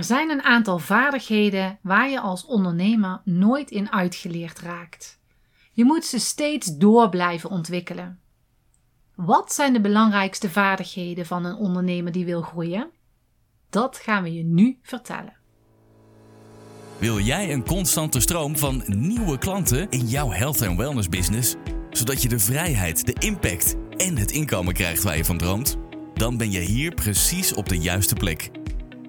Er zijn een aantal vaardigheden waar je als ondernemer nooit in uitgeleerd raakt. Je moet ze steeds door blijven ontwikkelen. Wat zijn de belangrijkste vaardigheden van een ondernemer die wil groeien? Dat gaan we je nu vertellen. Wil jij een constante stroom van nieuwe klanten in jouw health en wellness business, zodat je de vrijheid, de impact en het inkomen krijgt waar je van droomt? Dan ben je hier precies op de juiste plek.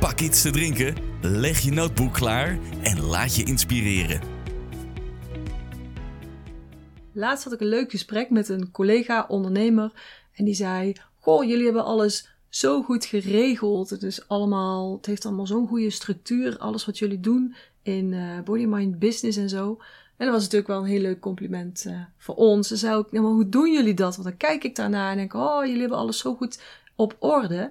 pak iets te drinken, leg je notebook klaar en laat je inspireren. Laatst had ik een leuk gesprek met een collega ondernemer en die zei: Goh, jullie hebben alles zo goed geregeld. Het, is allemaal, het heeft allemaal zo'n goede structuur, alles wat jullie doen in uh, Body Mind Business en zo. En dat was natuurlijk wel een heel leuk compliment uh, voor ons. Ze zei ook, nou, hoe doen jullie dat? Want dan kijk ik daarna en denk, oh, jullie hebben alles zo goed op orde.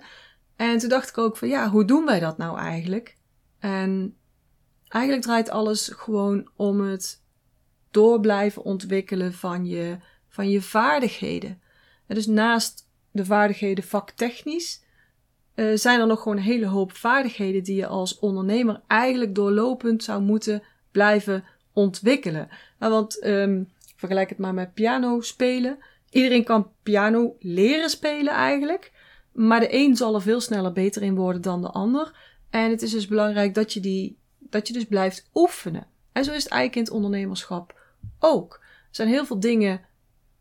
En toen dacht ik ook van, ja, hoe doen wij dat nou eigenlijk? En eigenlijk draait alles gewoon om het door blijven ontwikkelen van je, van je vaardigheden. En dus naast de vaardigheden vaktechnisch, uh, zijn er nog gewoon een hele hoop vaardigheden die je als ondernemer eigenlijk doorlopend zou moeten blijven ontwikkelen. Nou, want um, vergelijk het maar met piano spelen. Iedereen kan piano leren spelen eigenlijk. Maar de een zal er veel sneller beter in worden dan de ander. En het is dus belangrijk dat je, die, dat je dus blijft oefenen. En zo is het eigenlijk in het ondernemerschap ook. Er zijn heel veel dingen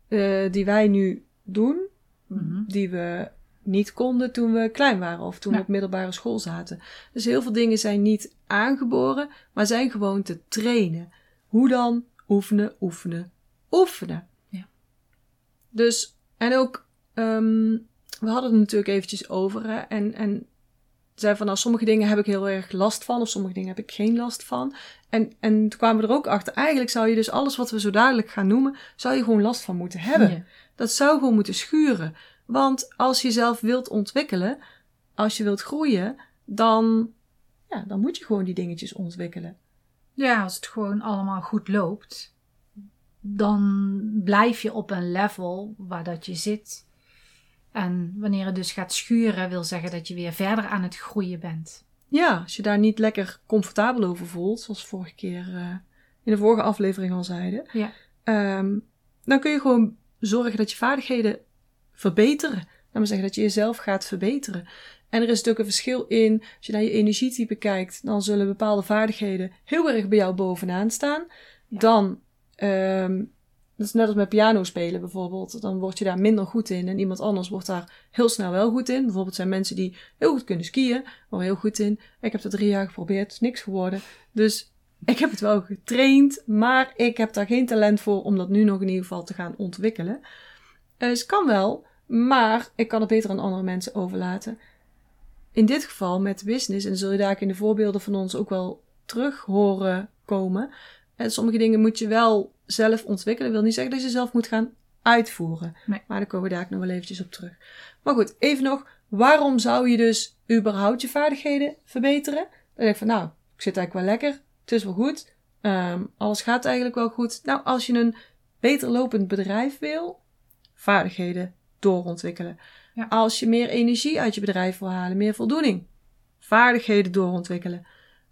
uh, die wij nu doen, Mhm. die we niet konden toen we klein waren of toen we op middelbare school zaten. Dus heel veel dingen zijn niet aangeboren, maar zijn gewoon te trainen. Hoe dan? Oefenen, oefenen, oefenen. Ja. Dus, en ook, um, we hadden het natuurlijk eventjes over. Hè, en, en zei van, nou, sommige dingen heb ik heel erg last van, of sommige dingen heb ik geen last van. En, en toen kwamen we er ook achter, eigenlijk zou je dus alles wat we zo dadelijk gaan noemen, zou je gewoon last van moeten hebben. Ja. Dat zou gewoon moeten schuren. Want als je jezelf wilt ontwikkelen, als je wilt groeien, dan, ja, dan moet je gewoon die dingetjes ontwikkelen. Ja, als het gewoon allemaal goed loopt, dan blijf je op een level waar dat je zit. En wanneer het dus gaat schuren, wil zeggen dat je weer verder aan het groeien bent. Ja, als je daar niet lekker comfortabel over voelt, zoals vorige keer uh, in de vorige aflevering al zeiden, ja. Um, dan kun je gewoon zorgen dat je vaardigheden verbeteren. Laat maar zeggen dat je jezelf gaat verbeteren. En er is natuurlijk een verschil in, als je naar je energietype kijkt, dan zullen bepaalde vaardigheden heel erg bij jou bovenaan staan. Dan, um, dat is net als met piano spelen bijvoorbeeld, dan word je daar minder goed in en iemand anders wordt daar heel snel wel goed in. Bijvoorbeeld zijn mensen die heel goed kunnen skiën, maar heel goed in. Ik heb dat drie jaar geprobeerd, niks geworden. Dus ik heb het wel getraind, maar ik heb daar geen talent voor om dat nu nog in ieder geval te gaan ontwikkelen. Dus kan wel, maar ik kan het beter aan andere mensen overlaten. In dit geval met business, en zul je daar in de voorbeelden van ons ook wel terug horen komen. En sommige dingen moet je wel zelf ontwikkelen. Wil niet zeggen dat je zelf moet gaan uitvoeren. Maar daar komen we daar nog wel eventjes op terug. Maar goed, even nog. Waarom zou je dus überhaupt je vaardigheden verbeteren? Dan denk ik van, nou, ik zit eigenlijk wel lekker. Het is wel goed. Um, alles gaat eigenlijk wel goed. Nou, als je een beter lopend bedrijf wil, vaardigheden doorontwikkelen. Ja. Als je meer energie uit je bedrijf wil halen, meer voldoening, vaardigheden doorontwikkelen.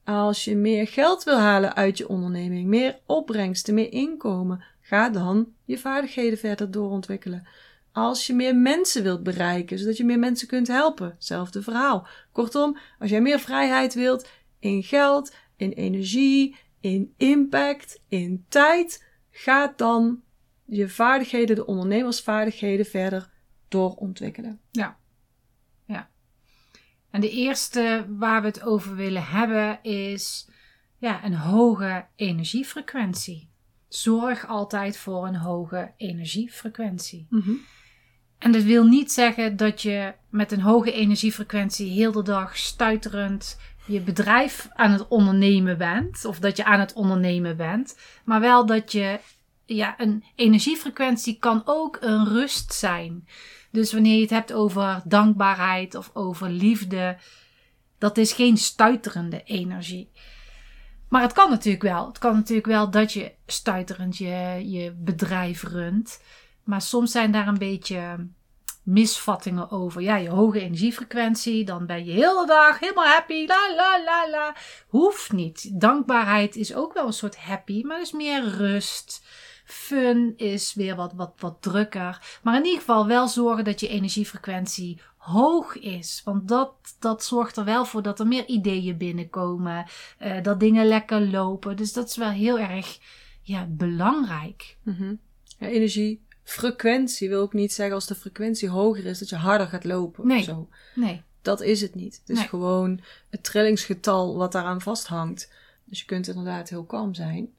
Als je meer geld wil halen uit je onderneming, meer opbrengsten, meer inkomen, ga dan je vaardigheden verder doorontwikkelen. Als je meer mensen wilt bereiken, zodat je meer mensen kunt helpen, hetzelfde verhaal. Kortom, als jij meer vrijheid wilt in geld, in energie, in impact, in tijd, ga dan je vaardigheden, de ondernemersvaardigheden, verder doorontwikkelen. Ja. En de eerste waar we het over willen hebben is ja, een hoge energiefrequentie. Zorg altijd voor een hoge energiefrequentie. Mm En dat wil niet zeggen dat je met een hoge energiefrequentie heel de dag stuiterend je bedrijf aan het ondernemen bent, of dat je aan het ondernemen bent, maar wel dat je, ja, een energiefrequentie kan ook een rust zijn. Dus wanneer je het hebt over dankbaarheid of over liefde, dat is geen stuiterende energie. Maar het kan natuurlijk wel. Het kan natuurlijk wel dat je stuiterend je, je bedrijf runt. Maar soms zijn daar een beetje misvattingen over. Ja, je hoge energiefrequentie, dan ben je heel de dag helemaal happy. La la la la. Hoeft niet. Dankbaarheid is ook wel een soort happy, maar is meer rust. Fun is weer wat, wat, wat drukker. Maar in ieder geval wel zorgen dat je energiefrequentie hoog is. Want dat, dat zorgt er wel voor dat er meer ideeën binnenkomen. Uh, dat dingen lekker lopen. Dus dat is wel heel erg ja, belangrijk. Mm -hmm. ja, energiefrequentie wil ook niet zeggen als de frequentie hoger is dat je harder gaat lopen nee. of zo. Nee. Dat is het niet. Het is Nee. gewoon het trillingsgetal wat daaraan vasthangt. Dus je kunt inderdaad heel kalm zijn,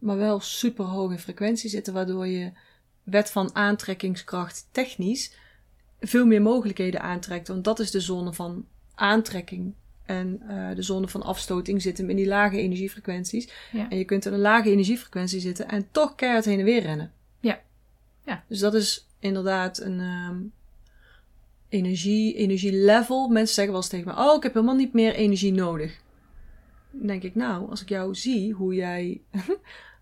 maar wel super hoog in frequentie zitten, waardoor je wet van aantrekkingskracht technisch veel meer mogelijkheden aantrekt. Want dat is de zone van aantrekking. En eh, de zone van afstoting zit hem in die lage energiefrequenties. Ja. En je kunt in een lage energiefrequentie zitten en toch keihard heen en weer rennen. Ja. Ja. Dus dat is inderdaad een ehm, energie, energielevel. Mensen zeggen wel eens tegen me, oh, ik heb helemaal niet meer energie nodig. Dan denk ik, nou, als ik jou zie, hoe jij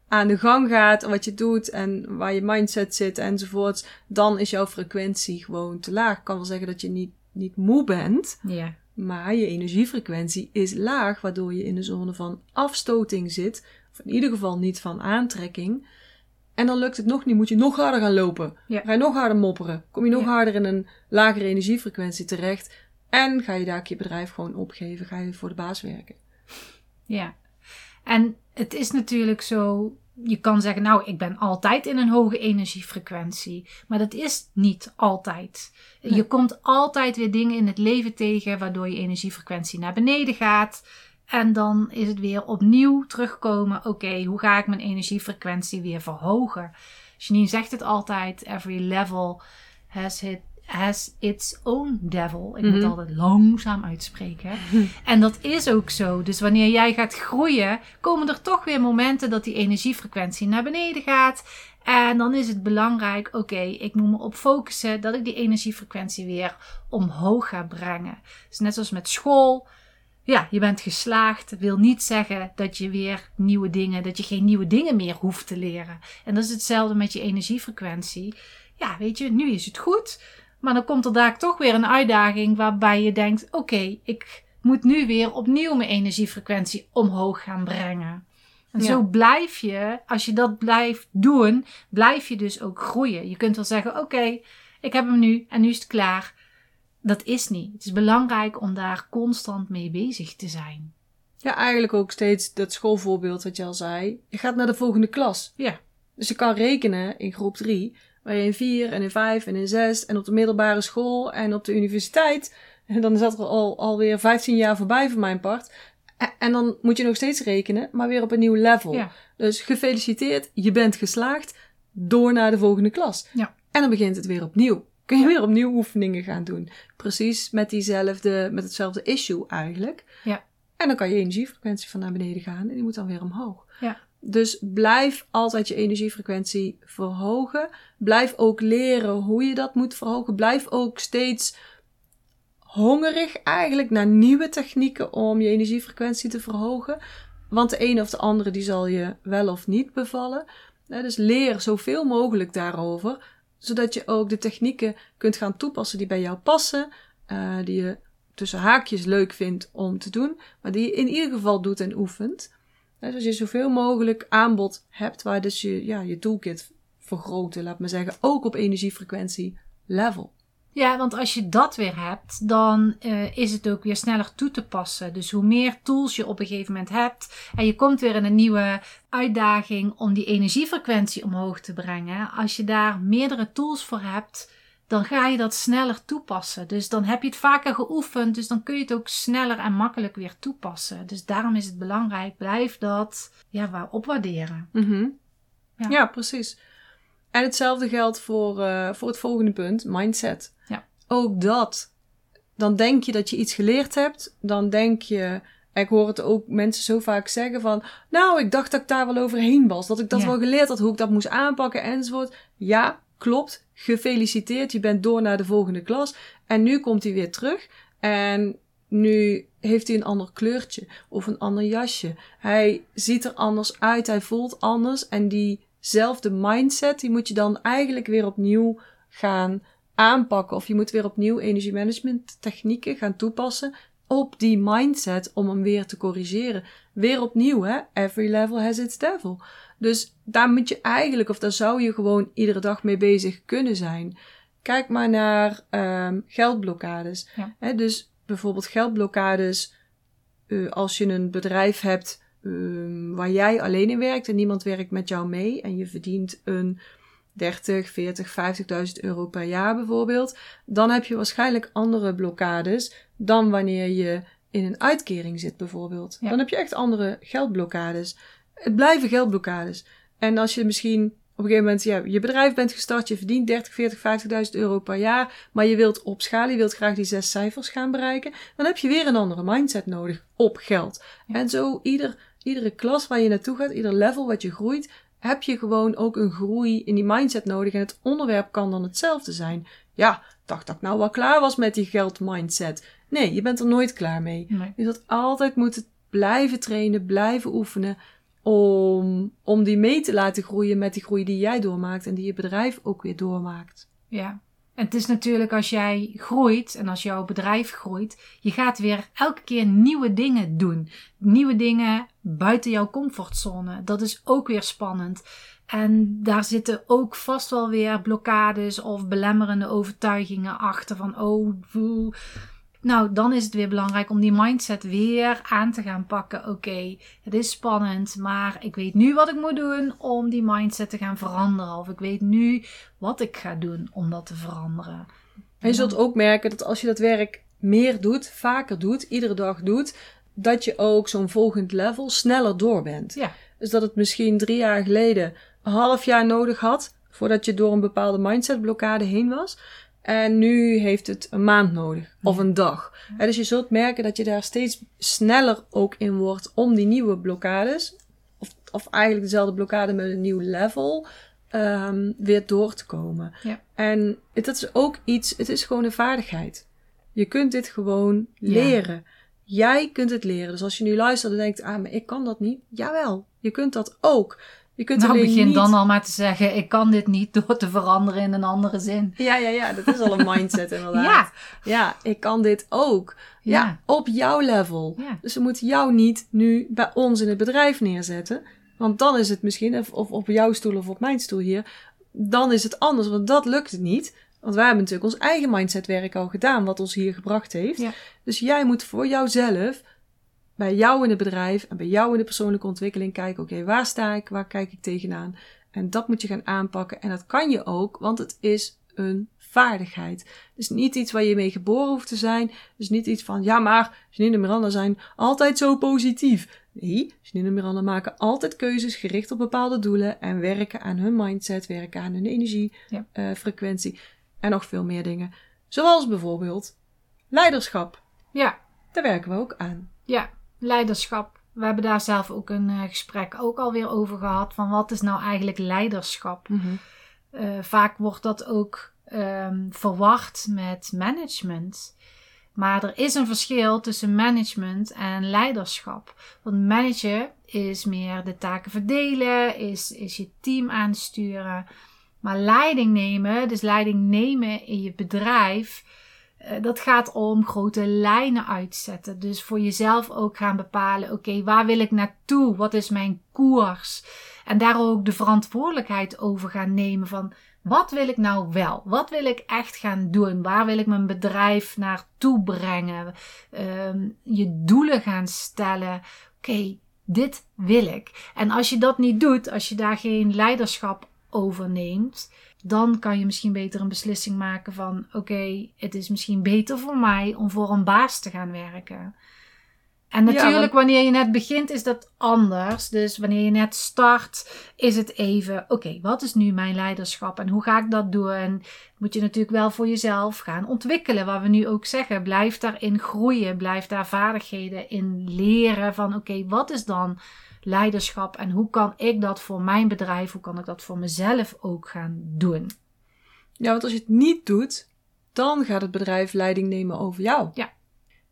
aan de gang gaat, wat je doet en waar je mindset zit enzovoorts, dan is jouw frequentie gewoon te laag. Ik kan wel zeggen dat je niet, niet moe bent, Ja. maar je energiefrequentie is laag, waardoor je in de zone van afstoting zit, of in ieder geval niet van aantrekking. En dan lukt het nog niet, moet je nog harder gaan lopen. Ja. Ga je nog harder mopperen, kom je nog Ja. harder in een lagere energiefrequentie terecht en ga je daar je bedrijf gewoon opgeven, ga je voor de baas werken. Ja. En het is natuurlijk zo, je kan zeggen, nou, ik ben altijd in een hoge energiefrequentie. Maar dat is niet altijd. Nee. Je komt altijd weer dingen in het leven tegen waardoor je energiefrequentie naar beneden gaat. En dan is het weer opnieuw terugkomen. Oké, hoe ga ik mijn energiefrequentie weer verhogen? Janine zegt het altijd: every level has, it, has its own devil. Ik moet Mhm. altijd langzaam uitspreken. En dat is ook zo. Dus wanneer jij gaat groeien, komen er toch weer momenten dat die energiefrequentie naar beneden gaat. En dan is het belangrijk, oké, ik moet me op focussen dat ik die energiefrequentie weer omhoog ga brengen. Dus net zoals met school. Ja, je bent geslaagd. Dat wil niet zeggen dat je weer nieuwe dingen, dat je geen nieuwe dingen meer hoeft te leren. En dat is hetzelfde met je energiefrequentie. Ja, weet je, nu is het goed. Maar dan komt er daar toch weer een uitdaging waarbij je denkt: oké, ik moet nu weer opnieuw mijn energiefrequentie omhoog gaan brengen. En Ja. zo blijf je, als je dat blijft doen, blijf je dus ook groeien. Je kunt wel zeggen: oké, ik heb hem nu en nu is het klaar. Dat is niet. Het is belangrijk om daar constant mee bezig te zijn. Ja, eigenlijk ook steeds dat schoolvoorbeeld wat je al zei. Je gaat naar de volgende klas. Ja. Dus je kan rekenen in groep 3, waar je in 4 en in 5 en in 6 en op de middelbare school en op de universiteit. En dan is dat er al, alweer 15 jaar voorbij voor mijn part. En, en dan moet je nog steeds rekenen, maar weer op een nieuw level. Ja. Dus gefeliciteerd, je bent geslaagd. Door naar de volgende klas. Ja. En dan begint het weer opnieuw. Kun je weer opnieuw oefeningen gaan doen. Precies met diezelfde, met hetzelfde issue eigenlijk. Ja. En dan kan je energiefrequentie van naar beneden gaan en die moet dan weer omhoog. Ja. Dus blijf altijd je energiefrequentie verhogen. Blijf ook leren hoe je dat moet verhogen. Blijf ook steeds hongerig eigenlijk naar nieuwe technieken om je energiefrequentie te verhogen. Want de ene of de andere die zal je wel of niet bevallen. Dus leer zoveel mogelijk daarover, zodat je ook de technieken kunt gaan toepassen die bij jou passen, eh, die je tussen haakjes leuk vindt om te doen, maar die je in ieder geval doet en oefent. Dus je zoveel mogelijk aanbod hebt, waar dus je, ja, je toolkit vergroten, laat maar zeggen, ook op energiefrequentie level. Ja, want als je dat weer hebt, dan eh, is het ook weer sneller toe te passen. Dus hoe meer tools je op een gegeven moment hebt en je komt weer in een nieuwe uitdaging om die energiefrequentie omhoog te brengen. Als je daar meerdere tools voor hebt, dan ga je dat sneller toepassen. Dus dan heb je het vaker geoefend, dus dan kun je het ook sneller en makkelijk weer toepassen. Dus daarom is het belangrijk, blijf dat ja, waar opwaarderen. Mhm. Ja. Ja. precies. En hetzelfde geldt voor, eh, voor het volgende punt, mindset. Ja. Ook dat. Dan denk je dat je iets geleerd hebt. Dan denk je ik hoor het ook mensen zo vaak zeggen van, nou, ik dacht dat ik daar wel overheen was. Dat ik dat Ja. wel geleerd had, hoe ik dat moest aanpakken enzovoort. Ja, klopt. Gefeliciteerd. Je bent door naar de volgende klas. En nu komt hij weer terug. En nu heeft hij een ander kleurtje of een ander jasje. Hij ziet er anders uit. Hij voelt anders. En diezelfde mindset, die moet je dan eigenlijk weer opnieuw gaan aanpakken. Of je moet weer opnieuw energiemanagement technieken gaan toepassen op die mindset om hem weer te corrigeren. Weer opnieuw, hè? Every level has its devil. Dus daar moet je eigenlijk, of daar zou je gewoon iedere dag mee bezig kunnen zijn. Kijk maar naar ehm, geldblokkades. Ja. Dus bijvoorbeeld geldblokkades eh, als je een bedrijf hebt ehm, waar jij alleen in werkt en niemand werkt met jou mee en je verdient een 30, 40, 50.000 euro per jaar bijvoorbeeld, dan heb je waarschijnlijk andere blokkades dan wanneer je in een uitkering zit bijvoorbeeld. Ja. Dan heb je echt andere geldblokkades. Het blijven geldblokkades. En als je misschien op een gegeven moment ja, je bedrijf bent gestart, je verdient 30, 40, 50.000 euro per jaar, maar je wilt opschalen, je wilt graag die zes cijfers gaan bereiken, dan heb je weer een andere mindset nodig op geld. Ja. En zo ieder, iedere klas waar je naartoe gaat, ieder level wat je groeit, heb je gewoon ook een groei in die mindset nodig. En het onderwerp kan dan hetzelfde zijn. Ja, dacht dat ik nou wel klaar was met die geldmindset. Nee, je bent er nooit klaar mee. Nee. Je zult altijd moeten blijven trainen, blijven oefenen. Om, om die mee te laten groeien met die groei die jij doormaakt. En die je bedrijf ook weer doormaakt. Ja. En het is natuurlijk als jij groeit en als jouw bedrijf groeit, je gaat weer elke keer nieuwe dingen doen. Nieuwe dingen buiten jouw comfortzone. Dat is ook weer spannend. En daar zitten ook vast wel weer blokkades of belemmerende overtuigingen achter van oh, woe. Nou, dan is het weer belangrijk om die mindset weer aan te gaan pakken. Oké, het is spannend, maar ik weet nu wat ik moet doen om die mindset te gaan veranderen. Of ik weet nu wat ik ga doen om dat te veranderen. En je zult ook merken dat als je dat werk meer doet, vaker doet, iedere dag doet, dat je ook zo'n volgend level sneller door bent. Ja. Dus dat het misschien drie jaar geleden een half jaar nodig had voordat je door een bepaalde mindsetblokkade heen was. En nu heeft het een maand nodig of een dag. Hè, dus je zult merken dat je daar steeds sneller ook in wordt om die nieuwe blokkades, of, of eigenlijk dezelfde blokkade met een nieuw level, ehm, weer door te komen. Ja. En het, dat is ook iets, het is gewoon een vaardigheid. Je kunt dit gewoon Ja. leren. Jij kunt het leren. Dus als je nu luistert en denkt, ah, maar ik kan dat niet. Jawel, je kunt dat ook. Je kunt Nou, begin niet... dan al maar te zeggen: ik kan dit niet door te veranderen in een andere zin. Ja, ja, ja, dat is al een mindset inderdaad. Ja. Ja, ik kan dit ook. Ja, Ja. op jouw level. Ja. Dus we moeten jou niet nu bij ons in het bedrijf neerzetten. Want dan is het misschien, of, of op jouw stoel of op mijn stoel hier, dan is het anders. Want dat lukt het niet. Want wij hebben natuurlijk ons eigen mindsetwerk al gedaan, wat ons hier gebracht heeft. Ja. Dus jij moet voor jouzelf, bij jou in het bedrijf en bij jou in de persoonlijke ontwikkeling kijken, oké, waar sta ik, waar kijk ik tegenaan? En dat moet je gaan aanpakken. En dat kan je ook, want het is een vaardigheid. Het is niet iets waar je mee geboren hoeft te zijn. Het is niet iets van, ja, maar Janine en Miranda zijn altijd zo positief. Nee, Janine en Miranda maken altijd keuzes gericht op bepaalde doelen en werken aan hun mindset, werken aan hun Ja. energiefrequentie en nog veel meer dingen. Zoals bijvoorbeeld leiderschap. Ja, Daar werken we ook aan. ja, leiderschap. We hebben daar zelf ook een eh, gesprek ook alweer over gehad. Van wat is nou eigenlijk leiderschap? Eh, vaak wordt dat ook ehm, verward met management. Maar er is een verschil tussen management en leiderschap. Want managen is meer de taken verdelen, is, is je team aansturen. Maar leiding nemen, dus leiding nemen in je bedrijf, dat gaat om grote lijnen uitzetten. Dus voor jezelf ook gaan bepalen: oké, waar wil ik naartoe? Wat is mijn koers? En daar ook de verantwoordelijkheid over gaan nemen van wat wil ik nou wel? Wat wil ik echt gaan doen? Waar wil ik mijn bedrijf naartoe brengen? Ehm, je doelen gaan stellen. Oké, dit wil ik. En als je dat niet doet, als je daar geen leiderschap over neemt, dan kan je misschien beter een beslissing maken van: oké, het is misschien beter voor mij om voor een baas te gaan werken. En Ja, natuurlijk, want- wanneer je net begint, is dat anders. Dus wanneer je net start, is het even: oké, wat is nu mijn leiderschap en hoe ga ik dat doen? Moet je natuurlijk wel voor jezelf gaan ontwikkelen. Wat we nu ook zeggen, blijf daarin groeien, blijf daar vaardigheden in leren. Van oké, wat is dan leiderschap en hoe kan ik dat voor mijn bedrijf, hoe kan ik dat voor mezelf ook gaan doen? Ja, want als je het niet doet, dan gaat het bedrijf leiding nemen over jou. Ja.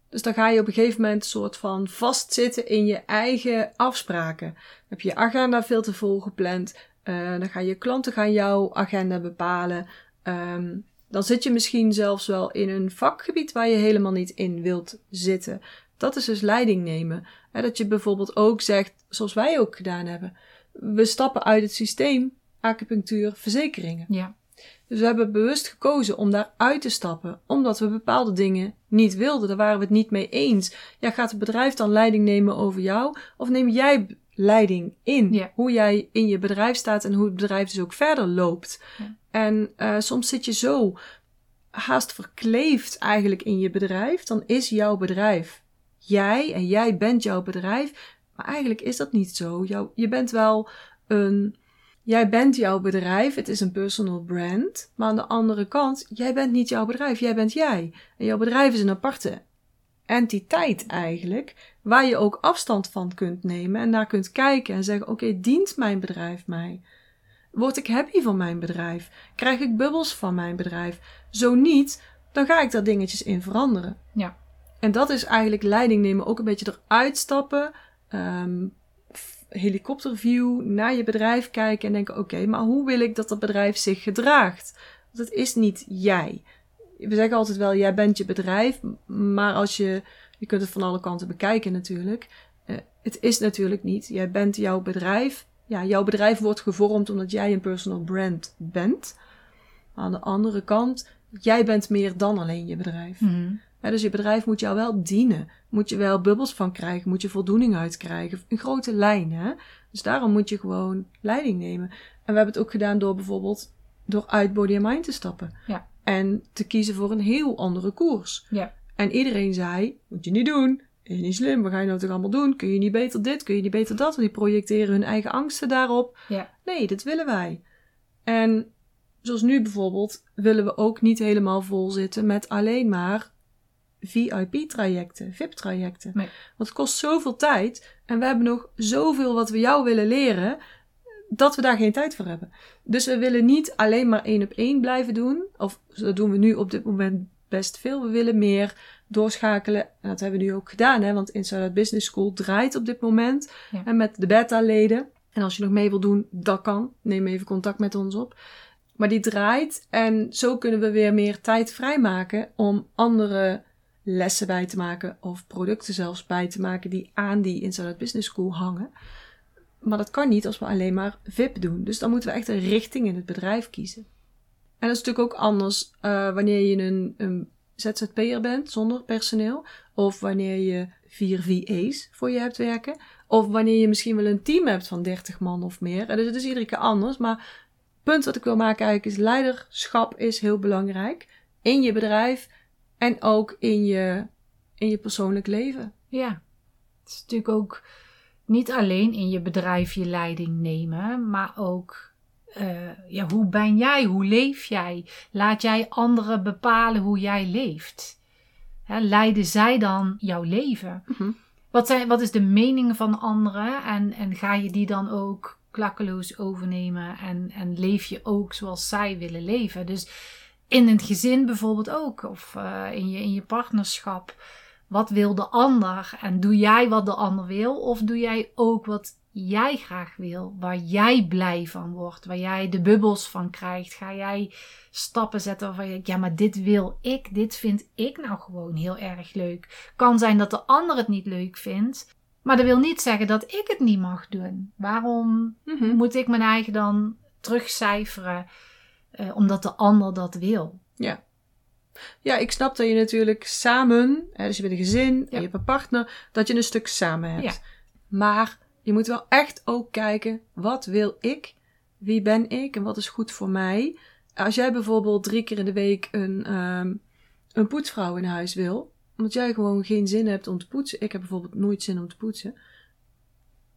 Dus dan ga je op een gegeven moment een soort van vastzitten in je eigen afspraken. Dan heb je je agenda veel te vol gepland. Eh, dan gaan je klanten gaan jouw agenda bepalen. Ehm, dan zit je misschien zelfs wel in een vakgebied waar je helemaal niet in wilt zitten. Dat is dus leiding nemen. Hè, dat je bijvoorbeeld ook zegt, zoals wij ook gedaan hebben. We stappen uit het systeem acupunctuur verzekeringen. Ja, Dus we hebben bewust gekozen om daar uit te stappen, omdat we bepaalde dingen niet wilden. Daar waren we het niet mee eens. Ja, gaat het bedrijf dan leiding nemen over jou? Of neem jij leiding in? Ja. Hoe jij in je bedrijf staat en hoe het bedrijf dus ook verder loopt. Ja. En eh, soms zit je zo haast verkleefd eigenlijk in je bedrijf. Dan is jouw bedrijf jij en jij bent jouw bedrijf. Maar eigenlijk is dat niet zo. Jou, je bent wel een Jij bent jouw bedrijf, het is een personal brand. Maar aan de andere kant, jij bent niet jouw bedrijf, jij bent jij. En jouw bedrijf is een aparte entiteit eigenlijk, waar je ook afstand van kunt nemen en naar kunt kijken en zeggen: Oké, dient mijn bedrijf mij? Word ik happy van mijn bedrijf? Krijg ik bubbels van mijn bedrijf? Zo niet, dan ga ik daar dingetjes in veranderen. Ja. En dat is eigenlijk leiding nemen, ook een beetje eruit stappen. ehm, helikopterview naar je bedrijf kijken en denken: oké, maar hoe wil ik dat dat bedrijf zich gedraagt? Want het is niet jij. We zeggen altijd wel: jij bent je bedrijf, maar als je, je kunt het van alle kanten bekijken natuurlijk. Eh, het is natuurlijk niet. Jij bent jouw bedrijf. Ja, jouw bedrijf wordt gevormd omdat jij een personal brand bent. Aan de andere kant, jij bent meer dan alleen je bedrijf. Mhm. Dus je bedrijf moet jou wel dienen. Moet je wel bubbels van krijgen. Moet je voldoening uit krijgen. Een grote lijn, hè. Dus daarom moet je gewoon leiding nemen. En we hebben het ook gedaan door bijvoorbeeld door uit body and mind te stappen. Ja. En te kiezen voor een heel andere koers. Ja. En iedereen zei, moet je niet doen. Is niet slim, wat ga je nou toch allemaal doen? Kun je niet beter dit, kun je niet beter dat? Want die projecteren hun eigen angsten daarop. Ja. Nee, dat willen wij. En zoals nu bijvoorbeeld, willen we ook niet helemaal vol zitten met alleen maar VIP-trajecten, VIP-trajecten. Nee. Want het kost zoveel tijd en we hebben nog zoveel wat we jou willen leren, dat we daar geen tijd voor hebben. Dus we willen niet alleen maar één op één blijven doen, of dat doen we nu op dit moment best veel. We willen meer doorschakelen. En dat hebben we nu ook gedaan, hè? want Inside Out Business School draait op dit moment. Ja. En met de beta-leden. En als je nog mee wil doen, dat kan. Neem even contact met ons op. Maar die draait en zo kunnen we weer meer tijd vrijmaken om andere lessen bij te maken of producten zelfs bij te maken die aan die Inside Out Business School hangen. Maar dat kan niet als we alleen maar VIP doen. Dus dan moeten we echt een richting in het bedrijf kiezen. En dat is natuurlijk ook anders eh, wanneer je een, een ZZP'er bent zonder personeel. Of wanneer je vier VA's voor je hebt werken. Of wanneer je misschien wel een team hebt van 30 man of meer. Dus het is iedere keer anders. Maar het punt wat ik wil maken eigenlijk is leiderschap is heel belangrijk. In je bedrijf en ook in je, in je persoonlijk leven. Ja, het is natuurlijk ook niet alleen in je bedrijf je leiding nemen, maar ook eh, ja, hoe ben jij, hoe leef jij? Laat jij anderen bepalen hoe jij leeft? Hè, leiden zij dan jouw leven? Mhm. Wat, zijn, wat is de mening van anderen en, en ga je die dan ook klakkeloos overnemen en, en leef je ook zoals zij willen leven? Dus in het gezin bijvoorbeeld ook, of eh, in, je, in je partnerschap. Wat wil de ander? En doe jij wat de ander wil? Of doe jij ook wat jij graag wil? Waar jij blij van wordt? Waar jij de bubbels van krijgt? Ga jij stappen zetten waarvan je denkt, ja, maar dit wil ik. Dit vind ik nou gewoon heel erg leuk. Kan zijn dat de ander het niet leuk vindt. Maar dat wil niet zeggen dat ik het niet mag doen. Waarom Mhm. moet ik mijn eigen dan terugcijferen? Eh, omdat de ander dat wil. Ja, ik snap dat je natuurlijk samen, hè, dus je bent een gezin en Ja. je hebt een partner, dat je een stuk samen hebt. Ja. Maar je moet wel echt ook kijken, wat wil ik? Wie ben ik en wat is goed voor mij? Als jij bijvoorbeeld drie keer in de week een, ehm, een poetsvrouw in huis wil, omdat jij gewoon geen zin hebt om te poetsen. Ik heb bijvoorbeeld nooit zin om te poetsen.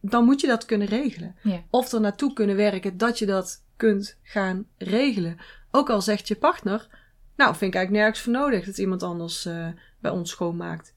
Dan moet je dat kunnen regelen. Ja. Of er naartoe kunnen werken dat je dat kunt gaan regelen. Ook al zegt je partner, nou vind ik eigenlijk nergens voor nodig dat iemand anders eh, bij ons schoonmaakt.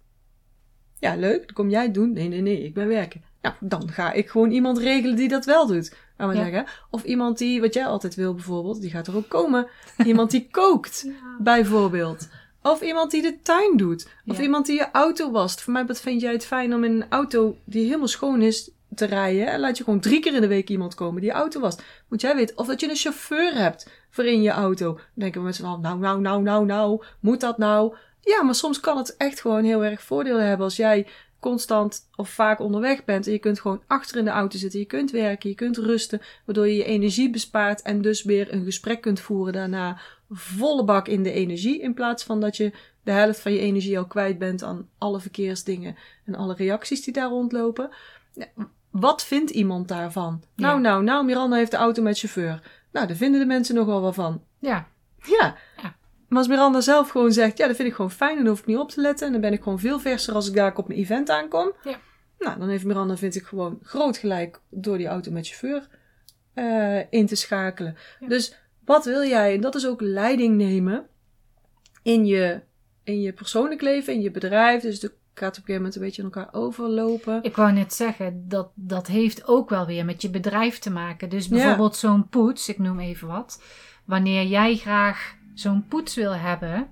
Ja, leuk, dat kom jij doen. Nee, nee, nee, ik ben werken. Nou, dan ga ik gewoon iemand regelen die dat wel doet. Ja. zeggen. Of iemand die, wat jij altijd wil bijvoorbeeld, die gaat er ook komen. Iemand die kookt, bijvoorbeeld. Of iemand die de tuin doet. Of Ja. iemand die je auto wast. Voor mij wat vind jij het fijn om in een auto die helemaal schoon is te rijden. En laat je gewoon drie keer in de week iemand komen die je auto wast. Moet jij weten. Of dat je een chauffeur hebt voor in je auto. Dan denken we met z'n nou, nou, nou, nou, nou. Moet dat nou? Ja, maar soms kan het echt gewoon heel erg voordelen hebben als jij constant of vaak onderweg bent. En je kunt gewoon achter in de auto zitten. Je kunt werken, je kunt rusten. Waardoor je je energie bespaart en dus weer een gesprek kunt voeren daarna. Volle bak in de energie. In plaats van dat je de helft van je energie al kwijt bent aan alle verkeersdingen en alle reacties die daar rondlopen. Wat vindt iemand daarvan? Ja. Nou, nou, nou, Miranda heeft de auto met chauffeur. Nou, daar vinden de mensen nogal wel van. Ja, Ja. Ja. Maar als Miranda zelf gewoon zegt, ja, dat vind ik gewoon fijn en dan hoef ik niet op te letten. En dan ben ik gewoon veel verser als ik daar op een event aankom. Ja. Nou, dan heeft Miranda, vind ik, gewoon groot gelijk door die auto met chauffeur eh, in te schakelen. Ja. Dus wat wil jij? En dat is ook leiding nemen in je, in je persoonlijk leven, in je bedrijf. Dus het gaat op een gegeven moment een beetje in elkaar overlopen. ik wou net zeggen, dat, dat heeft ook wel weer met je bedrijf te maken. Dus Ja. bijvoorbeeld zo'n poets, ik noem even wat. Wanneer jij graag zo'n poets wil hebben,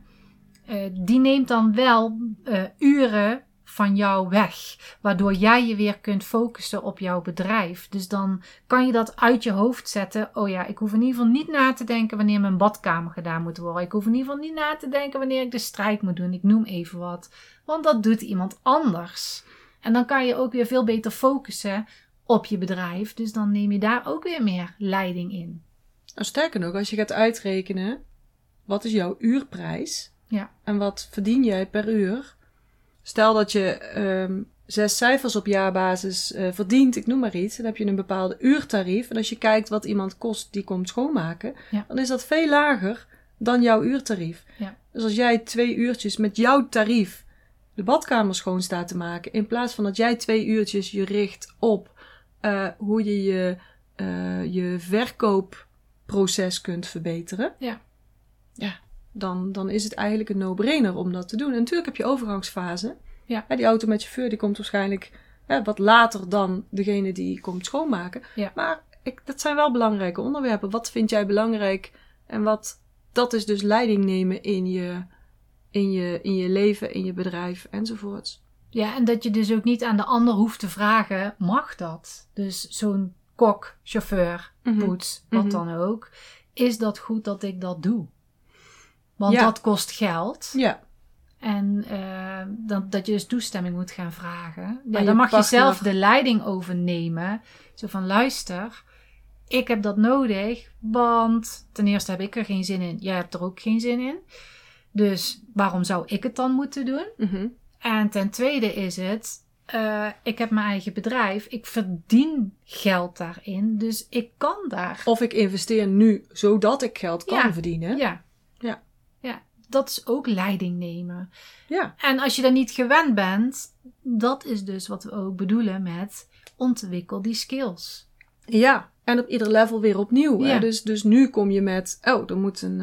eh, die neemt dan wel eh, uren van jou weg. Waardoor jij je weer kunt focussen op jouw bedrijf. Dus dan kan je dat uit je hoofd zetten. Oh ja, ik hoef in ieder geval niet na te denken wanneer mijn badkamer gedaan moet worden. Ik hoef in ieder geval niet na te denken wanneer ik de strijk moet doen. Ik noem even wat. Want dat doet iemand anders. En dan kan je ook weer veel beter focussen op je bedrijf. Dus dan neem je daar ook weer meer leiding in. Nou, sterker nog, als je gaat uitrekenen, wat is jouw uurprijs? Ja. En wat verdien jij per uur? Stel dat je ehm, zes cijfers op jaarbasis eh, verdient, ik noem maar iets. Dan heb je een bepaalde uurtarief. En als je kijkt wat iemand kost die komt schoonmaken, Ja. dan is dat veel lager dan jouw uurtarief. Ja. Dus als jij twee uurtjes met jouw tarief de badkamer schoon staat te maken, in plaats van dat jij twee uurtjes je richt op eh, hoe je je, eh, je verkoopproces kunt verbeteren. Ja. Ja, dan, dan is het eigenlijk een no-brainer om dat te doen. En natuurlijk heb je overgangsfase. Ja. Hè, die auto met chauffeur die komt waarschijnlijk hè, wat later dan degene die komt schoonmaken. Ja. Maar ik, dat zijn wel belangrijke onderwerpen. Wat vind jij belangrijk? En wat, dat is dus leiding nemen in je, in je, in je leven, in je bedrijf enzovoorts. Ja, en dat je dus ook niet aan de ander hoeft te vragen, mag dat? Dus zo'n kok, chauffeur, Mhm. poets, wat Mhm. dan ook. Is dat goed dat ik dat doe? Want Ja. dat kost geld. Ja, En eh, dat, dat je dus toestemming moet gaan vragen. Ja, dan mag je zelf de leiding overnemen. Zo van luister, ik heb dat nodig, want ten eerste heb ik er geen zin in. Jij hebt er ook geen zin in. Dus waarom zou ik het dan moeten doen? Mhm. En ten tweede is het, eh, ik heb mijn eigen bedrijf, ik verdien geld daarin, dus ik kan daar. Of ik investeer nu zodat ik geld kan Ja. verdienen. Ja. Dat is ook leiding nemen. ja. En als je dat niet gewend bent, dat is dus wat we ook bedoelen met ontwikkel die skills. Ja, en op ieder level weer opnieuw. Ja. Dus, dus nu kom je met, oh, er moet, een,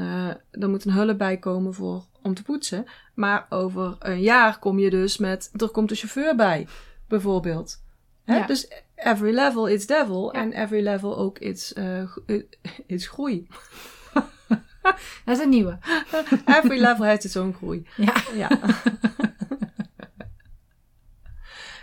er moet een hulp bij komen voor, om te poetsen. Maar over een jaar kom je dus met, er komt een chauffeur bij, bijvoorbeeld. Hè? Ja. Dus every level is devil Ja. en every level ook is, gro- is groei. Dat is een nieuwe. Every level heeft its own groei. Ja. Ja.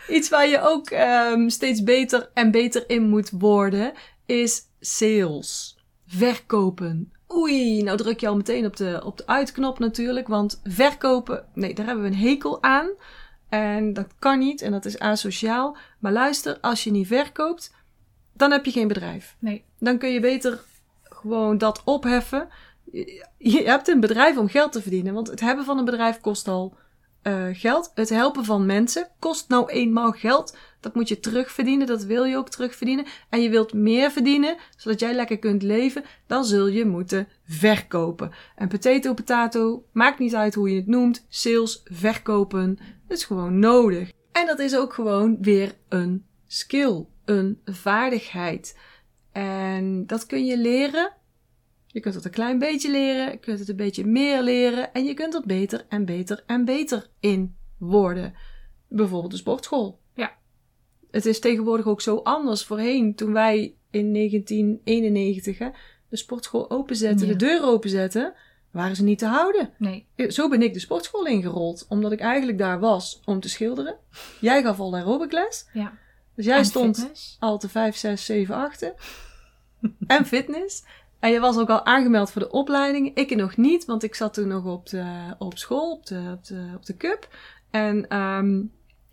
Iets waar je ook ehm, steeds beter en beter in moet worden, is sales. Verkopen. Oei, nou druk je al meteen op de, op de uitknop natuurlijk, want verkopen, nee, daar hebben we een hekel aan. En dat kan niet en dat is asociaal. Maar luister, als je niet verkoopt, dan heb je geen bedrijf. Nee. Dan kun je beter gewoon dat opheffen. Je hebt een bedrijf om geld te verdienen, want het hebben van een bedrijf kost al eh, geld. Het helpen van mensen kost nou eenmaal geld. Dat moet je terugverdienen, dat wil je ook terugverdienen. En je wilt meer verdienen, zodat jij lekker kunt leven, dan zul je moeten verkopen. En potato, potato, maakt niet uit hoe je het noemt. Sales, verkopen, dat is gewoon nodig. En dat is ook gewoon weer een skill, een vaardigheid. En dat kun je leren. Je kunt het een klein beetje leren, je kunt het een beetje meer leren en je kunt er beter en beter en beter in worden. Bijvoorbeeld de sportschool. Ja. Het is tegenwoordig ook zo anders. Voorheen, toen wij in 1991 hè, de sportschool openzetten, Ja. de deur openzetten, waren ze niet te houden. Nee. Zo ben ik de sportschool ingerold, omdat ik eigenlijk daar was om te schilderen. Jij gaf al aerobic les, Ja. dus jij En stond fitness. al te 5, 6, 7, 8. en fitness. En je was ook al aangemeld voor de opleiding. Ik nog niet, want ik zat toen nog op, de, op school, op de, op de, op de cup. En ehm,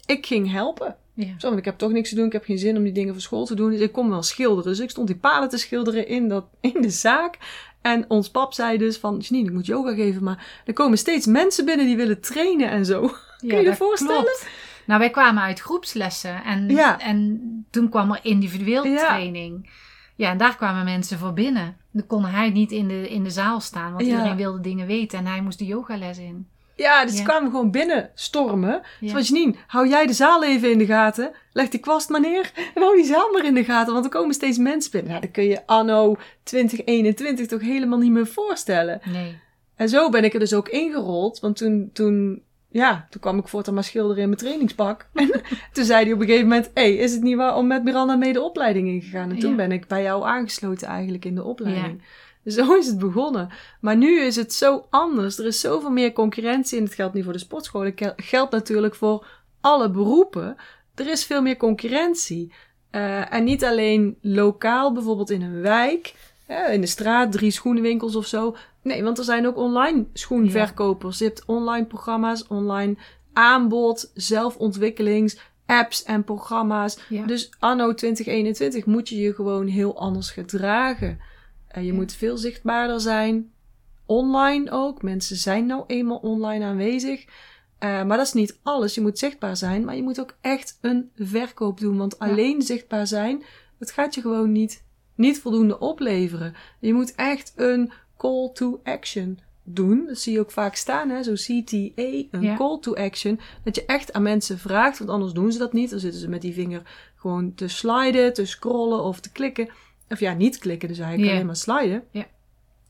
ik ging helpen. Ja. Zo, want ik heb toch niks te doen. Ik heb geen zin om die dingen voor school te doen. Dus ik kon wel schilderen. Dus ik stond die paden te schilderen in, dat, in de zaak. En ons pap zei dus van, Janine, ik moet yoga geven. Maar er komen steeds mensen binnen die willen trainen en zo. Ja, je je dat voorstellen? klopt. Nou, wij kwamen uit groepslessen en, Ja. en toen kwam er individueel training. Ja, en daar kwamen mensen voor binnen. Dan kon hij niet in de, in de zaal staan, want Ja. iedereen wilde dingen weten en hij moest de yogales in. Ja, dus ze Ja. kwamen gewoon binnen stormen. Ja. Zoals Janine, hou jij de zaal even in de gaten. Leg die kwast maar neer en hou die zaal maar in de gaten. Want er komen steeds mensen binnen. Nou, dat kun je anno 2021 toch helemaal niet meer voorstellen. Nee. En zo ben ik er dus ook ingerold. Want toen, toen, ja, toen kwam ik voortaan maar schilderen in mijn trainingspak. En toen zei hij op een gegeven moment... Hé, hey, is het niet waar om met Miranda mee de opleiding ingegaan? En toen Ja. ben ik bij jou aangesloten eigenlijk in de opleiding. Dus zo is het begonnen. Maar nu is het zo anders. Er is zoveel meer concurrentie. En het geldt niet voor de sportscholen. Het gel- geldt natuurlijk voor alle beroepen. Er is veel meer concurrentie. Eh, en niet alleen lokaal, bijvoorbeeld in een wijk, hè, in de straat, drie schoenenwinkels of zo. Nee, want er zijn ook online schoenverkopers. Je hebt online programma's, online aanbod, zelfontwikkelings, apps en programma's. Ja. Dus anno 2021 moet je je gewoon heel anders gedragen. Eh, je Ja. moet veel zichtbaarder zijn. Online ook. Mensen zijn nou eenmaal online aanwezig. Eh, maar dat is niet alles. Je moet zichtbaar zijn, maar je moet ook echt een verkoop doen. Want alleen zichtbaar zijn, dat gaat je gewoon niet, niet voldoende opleveren. Je moet echt een call to action doen. Dat zie je ook vaak staan, hè? zo CTA, een Ja. call to action. Dat je echt aan mensen vraagt, want anders doen ze dat niet. Dan zitten ze met die vinger gewoon te sliden, te scrollen of te klikken. Of ja, niet klikken, dus eigenlijk Ja. alleen maar sliden. Ja.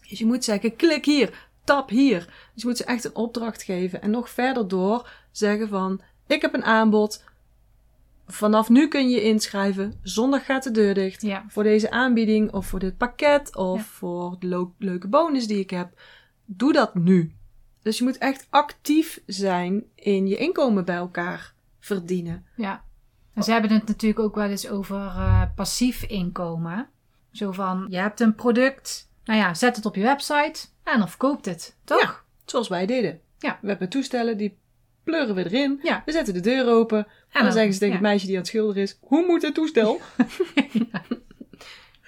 Dus je moet zeggen, klik hier, tap hier. Dus je moet ze echt een opdracht geven. En nog verder door zeggen van, ik heb een aanbod. Vanaf nu kun je inschrijven. Zondag gaat de deur dicht. Ja. Voor deze aanbieding of voor dit pakket of Ja. voor de leuke bonus die ik heb. Doe dat nu. Dus je moet echt actief zijn in je inkomen bij elkaar verdienen. Ja. En ze hebben het natuurlijk ook wel eens over eh, passief inkomen. Zo van, je hebt een product, nou ja, zet het op je website en dan verkoopt het, toch? Ja. Zoals wij deden. Ja. We hebben toestellen, die pleuren we erin. Ja. We zetten de deur open. En dan, dan- zeggen ze tegen ja. het meisje die aan het schilderen is: Hoe moet het toestel?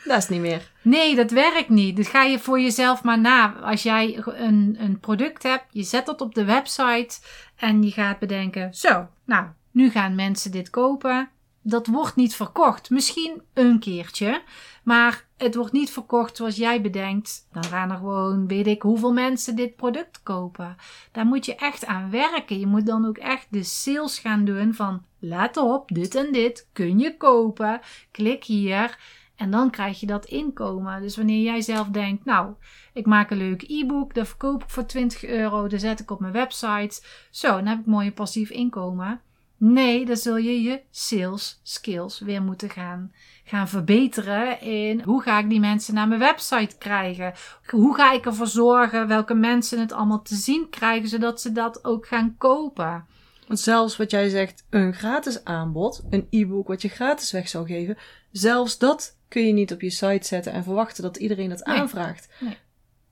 Dat is niet meer. Nee, dat werkt niet. Dat ga je voor jezelf maar na. Als jij een, een product hebt, je zet dat op de website en je gaat bedenken: zo, nou, nu gaan mensen dit kopen. Dat wordt niet verkocht. Misschien een keertje, maar het wordt niet verkocht zoals jij bedenkt. Dan gaan er gewoon, weet ik, hoeveel mensen dit product kopen. Daar moet je echt aan werken. Je moet dan ook echt de sales gaan doen van: let op, dit en dit kun je kopen. Klik hier. En dan krijg je dat inkomen. Dus wanneer jij zelf denkt, nou, ik maak een leuk e-book, dat verkoop ik voor 20 euro, dat zet ik op mijn website. Zo, dan heb ik mooi passief inkomen. Nee, dan zul je je sales skills weer moeten gaan, gaan verbeteren in hoe ga ik die mensen naar mijn website krijgen? Hoe ga ik ervoor zorgen welke mensen het allemaal te zien krijgen, zodat ze dat ook gaan kopen? Want zelfs wat jij zegt, een gratis aanbod, een e-book wat je gratis weg zou geven, zelfs dat kun je niet op je site zetten en verwachten dat iedereen dat Nee. aanvraagt. Nee.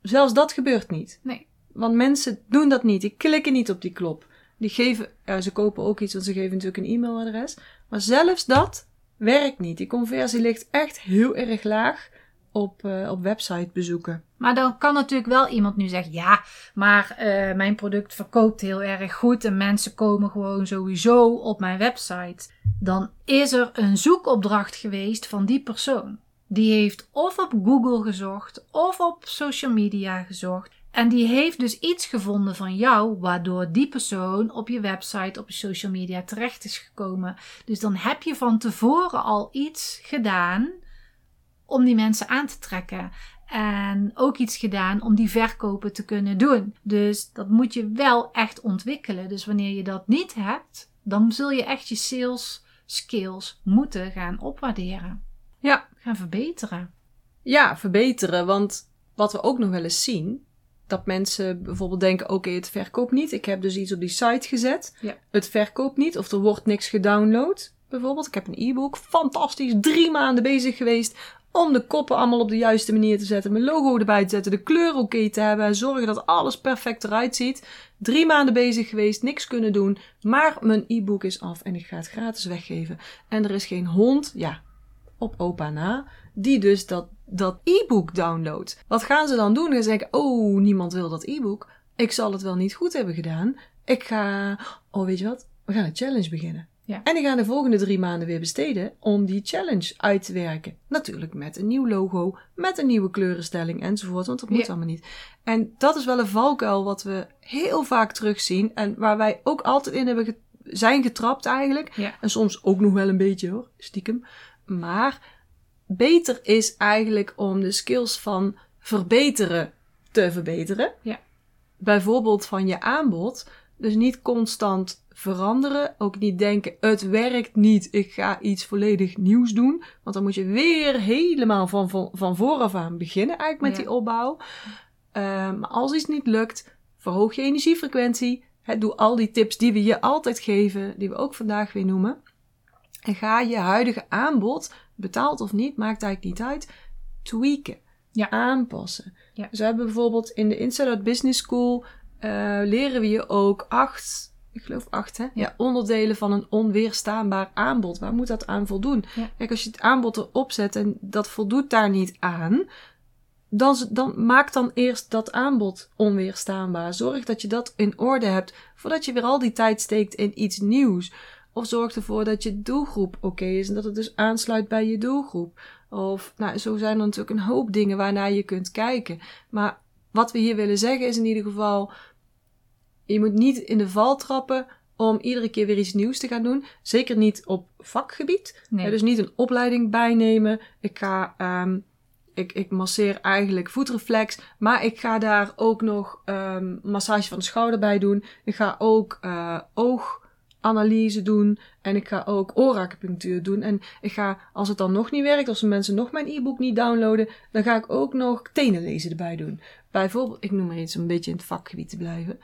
Zelfs dat gebeurt niet. Nee. Want mensen doen dat niet. Die klikken niet op die knop. Die geven, ja, ze kopen ook iets, want ze geven natuurlijk een e-mailadres. Maar zelfs dat werkt niet. Die conversie ligt echt heel erg laag op, eh, op website bezoeken. Maar dan kan natuurlijk wel iemand nu zeggen: ja, maar uh, mijn product verkoopt heel erg goed en mensen komen gewoon sowieso op mijn website. Dan is er een zoekopdracht geweest van die persoon. Die heeft of op Google gezocht of op social media gezocht. En die heeft dus iets gevonden van jou, waardoor die persoon op je website, op je social media terecht is gekomen. Dus dan heb je van tevoren al iets gedaan om die mensen aan te trekken. En ook iets gedaan om die verkopen te kunnen doen. Dus dat moet je wel echt ontwikkelen. Dus wanneer je dat niet hebt, dan zul je echt je sales skills moeten gaan opwaarderen. Ja. Gaan verbeteren. Ja, verbeteren. Want wat we ook nog wel eens zien, dat mensen bijvoorbeeld denken: oké, het verkoopt niet. Ik heb dus iets op die site gezet. Ja. Het verkoopt niet of er wordt niks gedownload. Bijvoorbeeld, ik heb een e-book, fantastisch, drie maanden bezig geweest om de koppen allemaal op de juiste manier te zetten, mijn logo erbij te zetten, de kleur oké te hebben en zorgen dat alles perfect eruit ziet. Drie maanden bezig geweest, niks kunnen doen, maar mijn e-book is af en ik ga het gratis weggeven. En er is geen hond, ja, op opa na, die dus dat, dat e-book downloadt. Wat gaan ze dan doen? Ze denken, oh, niemand wil dat e-book. Ik zal het wel niet goed hebben gedaan. Ik ga, oh weet je wat, we gaan een challenge beginnen. Ja. En die gaan de volgende drie maanden weer besteden om die challenge uit te werken. Natuurlijk met een nieuw logo, met een nieuwe kleurenstelling enzovoort, want dat moet Ja. allemaal niet. En dat is wel een valkuil wat we heel vaak terugzien en waar wij ook altijd in hebben ge- zijn getrapt eigenlijk. Ja. En soms ook nog wel een beetje hoor, stiekem. Maar beter is eigenlijk om de skills van verbeteren te verbeteren. Ja. Bijvoorbeeld van je aanbod. Dus niet constant veranderen. Ook niet denken, het werkt niet, ik ga iets volledig nieuws doen. Want dan moet je weer helemaal van, van, van vooraf aan beginnen eigenlijk met Ja. die opbouw. Eh, maar als iets niet lukt, verhoog je energiefrequentie. Doe al die tips die we je altijd geven, die we ook vandaag weer noemen. En ga je huidige aanbod, betaald of niet, maakt eigenlijk niet uit, tweaken. Ja. Aanpassen. Ja. Dus we hebben bijvoorbeeld in de Inside Out Business School eh, leren we je ook acht, ik geloof acht hè, ja. onderdelen van een onweerstaanbaar aanbod. Waar moet dat aan voldoen? Ja. Kijk, als je het aanbod erop zet en dat voldoet daar niet aan, dan, dan maak dan eerst dat aanbod onweerstaanbaar. Zorg dat je dat in orde hebt voordat je weer al die tijd steekt in iets nieuws. Of zorg ervoor dat je doelgroep oké is en dat het dus aansluit bij je doelgroep. Of, nou, zo zijn er natuurlijk een hoop dingen waarnaar je kunt kijken. Maar wat we hier willen zeggen is in ieder geval, je moet niet in de val trappen om iedere keer weer iets nieuws te gaan doen. Zeker niet op vakgebied. Nee. Dus niet een opleiding bijnemen. Ik ga, ehm, ik, ik masseer eigenlijk voetreflex, maar ik ga daar ook nog ehm, massage van de schouder bij doen. Ik ga ook eh, ooganalyse doen en ik ga ook ooracupunctuur doen. En ik ga, als het dan nog niet werkt, als de mensen nog mijn e-book niet downloaden, dan ga ik ook nog tenen lezen erbij doen. Bijvoorbeeld, ik noem maar iets om een beetje in het vakgebied te blijven.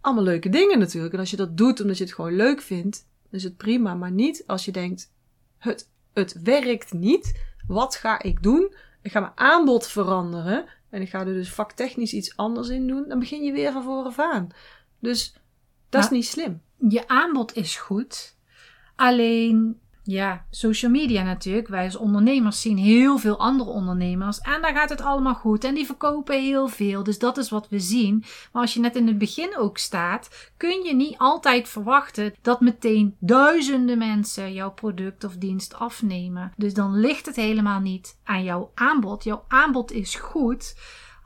Allemaal leuke dingen natuurlijk. En als je dat doet omdat je het gewoon leuk vindt, is het prima. Maar niet als je denkt, het, het werkt niet. Wat ga ik doen? Ik ga mijn aanbod veranderen. En ik ga er dus vaktechnisch iets anders in doen. Dan begin je weer van vooraf aan. Dus dat is niet slim. Je aanbod is goed. Alleen, ja, social media natuurlijk. Wij als ondernemers zien heel veel andere ondernemers. En daar gaat het allemaal goed. En die verkopen heel veel. Dus dat is wat we zien. Maar als je net in het begin ook staat, kun je niet altijd verwachten dat meteen duizenden mensen jouw product of dienst afnemen. Dus dan ligt het helemaal niet aan jouw aanbod. Jouw aanbod is goed.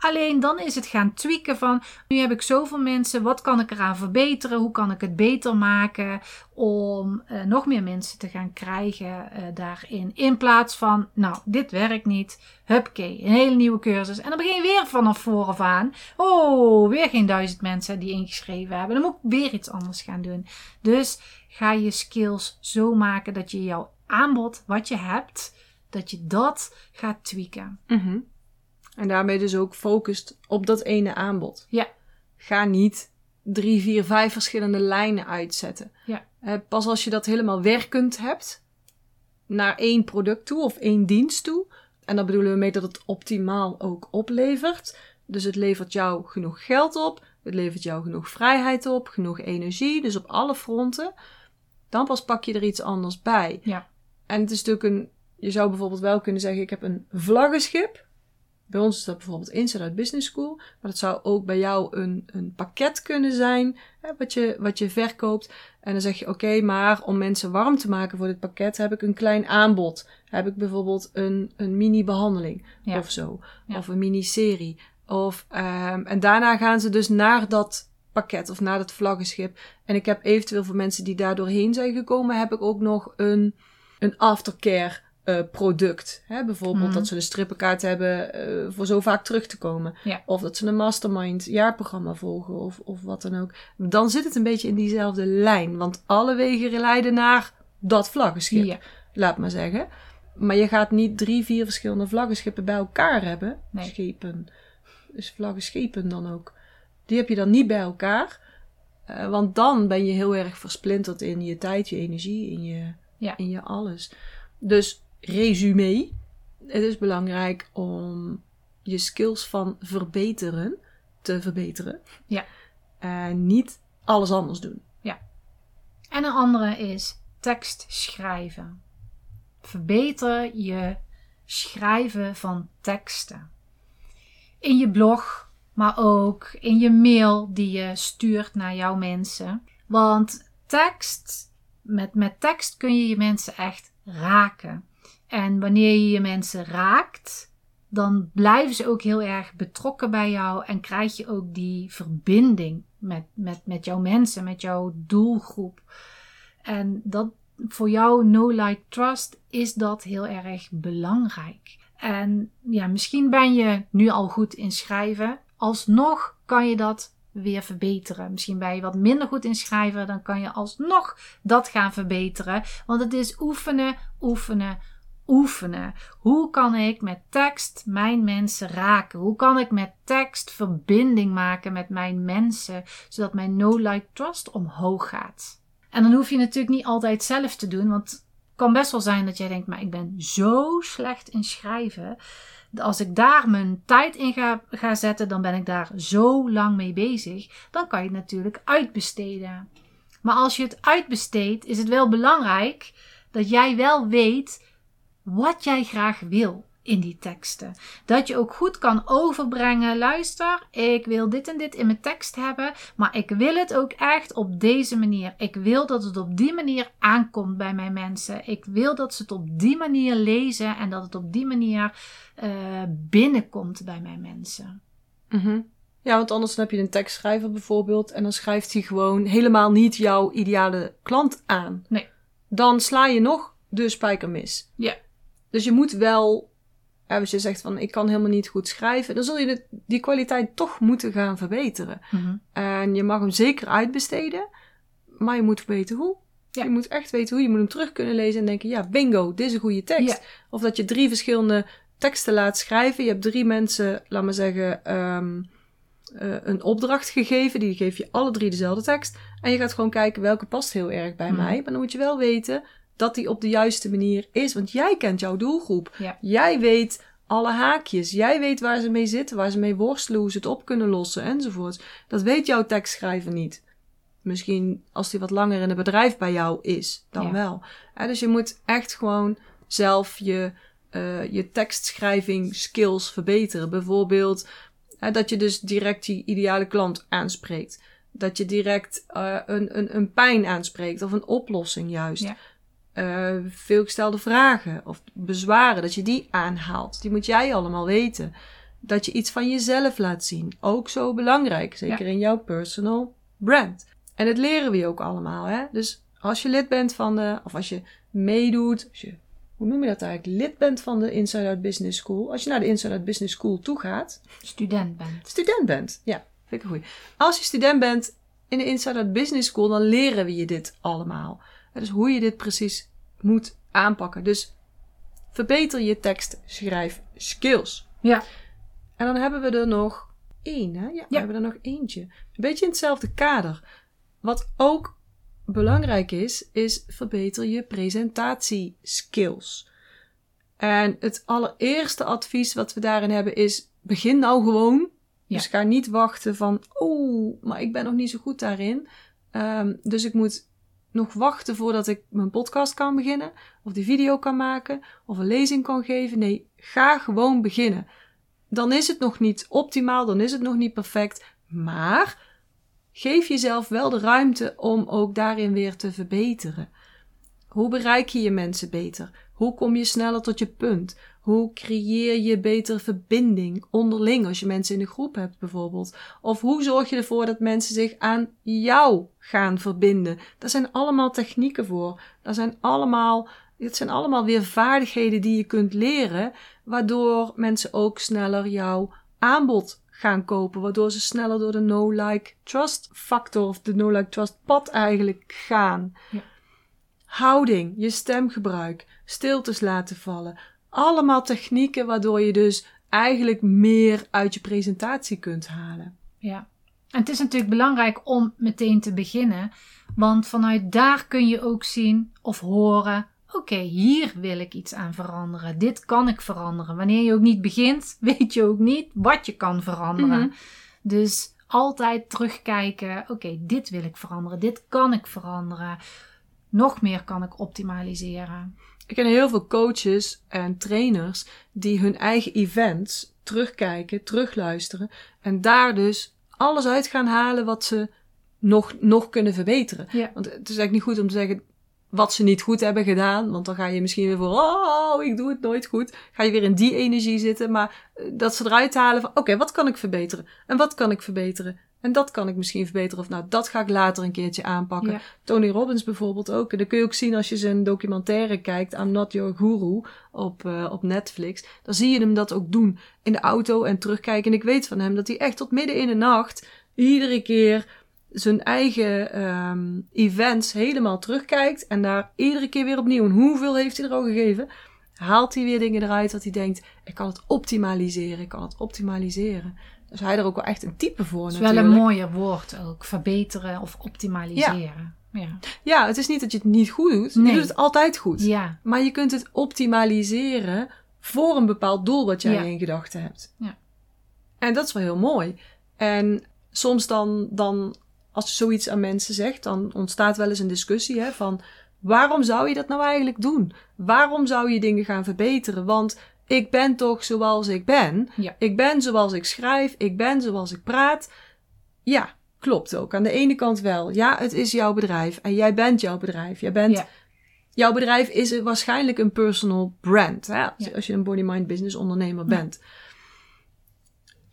Alleen dan is het gaan tweaken van nu heb ik zoveel mensen, wat kan ik eraan verbeteren? Hoe kan ik het beter maken om eh, nog meer mensen te gaan krijgen eh, daarin? In plaats van, nou, dit werkt niet. Hupke, een hele nieuwe cursus. En dan begin je weer vanaf vooraf aan. Oh, weer geen duizend mensen die ingeschreven hebben. Dan moet ik weer iets anders gaan doen. Dus ga je skills zo maken dat je jouw aanbod, wat je hebt, dat je dat gaat tweaken. Mhm. En daarmee dus ook focust op dat ene aanbod. Ja. Ga niet drie, vier, vijf verschillende lijnen uitzetten. Ja. Pas als je dat helemaal werkend hebt, naar één product toe of één dienst toe. En daar bedoelen we mee dat het optimaal ook oplevert. Dus het levert jou genoeg geld op, het levert jou genoeg vrijheid op, genoeg energie, dus op alle fronten. Dan pas pak je er iets anders bij. Ja. En het is natuurlijk een, je zou bijvoorbeeld wel kunnen zeggen, ik heb een vlaggenschip. Bij ons is dat bijvoorbeeld Inside Out Business School. Maar dat zou ook bij jou een, een pakket kunnen zijn. Hè, wat, je, wat je verkoopt. En dan zeg je, oké, maar om mensen warm te maken voor dit pakket heb ik een klein aanbod. Heb ik bijvoorbeeld een, een mini-behandeling Ja. of zo. Ja. Of een mini-serie. Of, ehm, en daarna gaan ze dus naar dat pakket of naar dat vlaggenschip. En ik heb eventueel voor mensen die daar doorheen zijn gekomen, heb ik ook nog een, een aftercare eh, product. Hè? Bijvoorbeeld Mhm. dat ze een strippenkaart hebben eh, voor zo vaak terug te komen. Ja. Of dat ze een mastermind jaarprogramma volgen of, of wat dan ook. Dan zit het een beetje in diezelfde lijn. Want alle wegen leiden naar dat vlaggenschip Ja. laat maar zeggen. Maar je gaat niet drie, vier verschillende vlaggenschippen bij elkaar hebben. Nee. Schepen. Dus vlaggenschepen dan ook. Die heb je dan niet bij elkaar. Eh, want dan ben je heel erg versplinterd in je tijd, je energie, in je, Ja. in je alles. Dus resume. Het is belangrijk om je skills van verbeteren te verbeteren. Ja. En niet alles anders doen. En een andere is tekst schrijven. Verbeter je schrijven van teksten. In je blog, maar ook in je mail die je stuurt naar jouw mensen. Want tekst, met, met tekst kun je je mensen echt raken. En wanneer je je mensen raakt, dan blijven ze ook heel erg betrokken bij jou en krijg je ook die verbinding met, met, met jouw mensen, met jouw doelgroep. En dat voor jou, no like trust, is dat heel erg belangrijk. En ja, misschien ben je nu al goed in schrijven. Alsnog kan je dat weer verbeteren. Misschien ben je wat minder goed in schrijven, dan kan je alsnog dat gaan verbeteren. Want het is oefenen, oefenen, oefenen. Hoe kan ik met tekst mijn mensen raken? Hoe kan ik met tekst verbinding maken met mijn mensen, zodat mijn no like trust omhoog gaat? En dan hoef je natuurlijk niet altijd zelf te doen, want het kan best wel zijn dat jij denkt, maar ik ben zo slecht in schrijven. Als ik daar mijn tijd in ga, ga zetten, dan ben ik daar zo lang mee bezig. Dan kan je het natuurlijk uitbesteden. Maar als je het uitbesteedt, is het wel belangrijk dat jij wel weet wat jij graag wil in die teksten. Dat je ook goed kan overbrengen. Luister, ik wil dit en dit in mijn tekst hebben, maar ik wil het ook echt op deze manier. Ik wil dat het op die manier aankomt bij mijn mensen. Ik wil dat ze het op die manier lezen en dat het op die manier eh, binnenkomt bij mijn mensen. Mhm. Ja, want anders heb je een tekstschrijver bijvoorbeeld en dan schrijft hij gewoon helemaal niet jouw ideale klant aan. Nee. Dan sla je nog de spijker mis. Ja. Dus je moet wel, als je zegt van ik kan helemaal niet goed schrijven, dan zul je de, die kwaliteit toch moeten gaan verbeteren. Mhm. En je mag hem zeker uitbesteden, maar je moet weten hoe. Ja. Je moet echt weten hoe. Je moet hem terug kunnen lezen en denken, ja, bingo, dit is een goede tekst. Ja. Of dat je drie verschillende teksten laat schrijven. Je hebt drie mensen, laat maar zeggen, ehm, eh, een opdracht gegeven. Die geef je alle drie dezelfde tekst. En je gaat gewoon kijken welke past heel erg bij Mhm. mij. Maar dan moet je wel weten dat die op de juiste manier is. Want jij kent jouw doelgroep. Ja. Jij weet alle haakjes. Jij weet waar ze mee zitten, waar ze mee worstelen, hoe ze het op kunnen lossen enzovoort. Dat weet jouw tekstschrijver niet. Misschien als die wat langer in het bedrijf bij jou is, dan Ja. wel. Dus je moet echt gewoon zelf je, eh, je tekstschrijving skills verbeteren. Bijvoorbeeld hè, dat je dus direct die ideale klant aanspreekt. Dat je direct eh, een, een, een pijn aanspreekt of een oplossing juist. Ja. Eh, veelgestelde vragen of bezwaren, dat je die aanhaalt. Die moet jij allemaal weten. Dat je iets van jezelf laat zien. Ook zo belangrijk, zeker in jouw personal brand. En het leren we je ook allemaal. Hè? Dus als je lid bent van de, of als je meedoet, als je, hoe noem je dat eigenlijk? Lid bent van de Inside Out Business School. Als je naar de Inside Out Business School toe gaat, Student bent. student bent. Ja, vind ik een goeie. Als je student bent in de Inside Out Business School, dan leren we je dit allemaal. Dus hoe je dit precies moet aanpakken. Dus verbeter je tekst, schrijf skills. Ja. En dan hebben we er nog één, hè? Ja, we hebben er nog eentje. Een beetje in hetzelfde kader. Wat ook belangrijk is, is verbeter je presentatieskills. En het allereerste advies wat we daarin hebben is, begin nou gewoon. Ja. Dus ga niet wachten van, oh, maar ik ben nog niet zo goed daarin. Ehm, dus ik moet nog wachten voordat ik mijn podcast kan beginnen. Of die video kan maken. Of een lezing kan geven. Nee, ga gewoon beginnen. dan is het nog niet optimaal, dan is het nog niet perfect. Maar geef jezelf wel de ruimte om ook daarin weer te verbeteren. Hoe bereik je je mensen beter? Hoe kom je sneller tot je punt? Hoe creëer je beter verbinding onderling als je mensen in een groep hebt bijvoorbeeld? Of hoe zorg je ervoor dat mensen zich aan jou gaan verbinden? Daar zijn allemaal technieken voor. Daar zijn allemaal, het zijn allemaal weer vaardigheden die je kunt leren, waardoor mensen ook sneller jouw aanbod gaan kopen, waardoor ze sneller door de no-like-trust factor of de no-like-trust pad eigenlijk gaan. Ja. Houding, je stemgebruik, stiltes laten vallen, allemaal technieken waardoor je dus eigenlijk meer uit je presentatie kunt halen. Ja. En het is natuurlijk belangrijk om meteen te beginnen, want vanuit daar kun je ook zien of horen: oké, hier wil ik iets aan veranderen. Dit kan ik veranderen. Wanneer je ook niet begint, weet je ook niet wat je kan veranderen. Mhm. Dus altijd terugkijken: oké, dit wil ik veranderen. Dit kan ik veranderen. Nog meer kan ik optimaliseren. Ik ken heel veel coaches en trainers die hun eigen events terugkijken, terugluisteren en daar dus alles uit gaan halen wat ze nog, nog kunnen verbeteren. Ja. Want het is eigenlijk niet goed om te zeggen wat ze niet goed hebben gedaan, want dan ga je misschien weer voor, oh, ik doe het nooit goed. Ga je weer in die energie zitten, maar eh, dat ze eruit halen van, oké, wat kan ik verbeteren? En wat kan ik verbeteren? En dat kan ik misschien verbeteren. Of nou, dat ga ik later een keertje aanpakken. Ja. Tony Robbins bijvoorbeeld ook. En dat kun je ook zien als je zijn documentaire kijkt. I'm Not Your Guru op, eh, op Netflix. Dan zie je hem dat ook doen. In de auto en terugkijken. En ik weet van hem dat hij echt tot midden in de nacht... iedere keer zijn eigen ehm, events helemaal terugkijkt. En daar iedere keer weer opnieuw. En hoeveel heeft hij er al gegeven? Haalt hij weer dingen eruit dat hij denkt... ik kan het optimaliseren, ik kan het optimaliseren. Dus hij er ook wel echt een type voor Dat is natuurlijk. wel een mooier woord ook. Verbeteren of optimaliseren. Ja. Ja, het is niet dat je het niet goed doet. Nee. Je doet het altijd goed. Ja. Maar je kunt het optimaliseren voor een bepaald doel wat jij Ja. in gedachten hebt. Ja. En dat is wel heel mooi. En soms dan, dan, als je zoiets aan mensen zegt, dan ontstaat wel eens een discussie hè, van waarom zou je dat nou eigenlijk doen? Waarom zou je dingen gaan verbeteren? Want ik ben toch zoals ik ben. Ja. Ik ben zoals ik schrijf. Ik ben zoals ik praat. Ja, klopt ook. Aan de ene kant wel. Ja, het is jouw bedrijf en jij bent jouw bedrijf. Jij bent Ja. Jouw bedrijf is waarschijnlijk een personal brand. Hè? Als, Ja. als je een body-mind business ondernemer bent.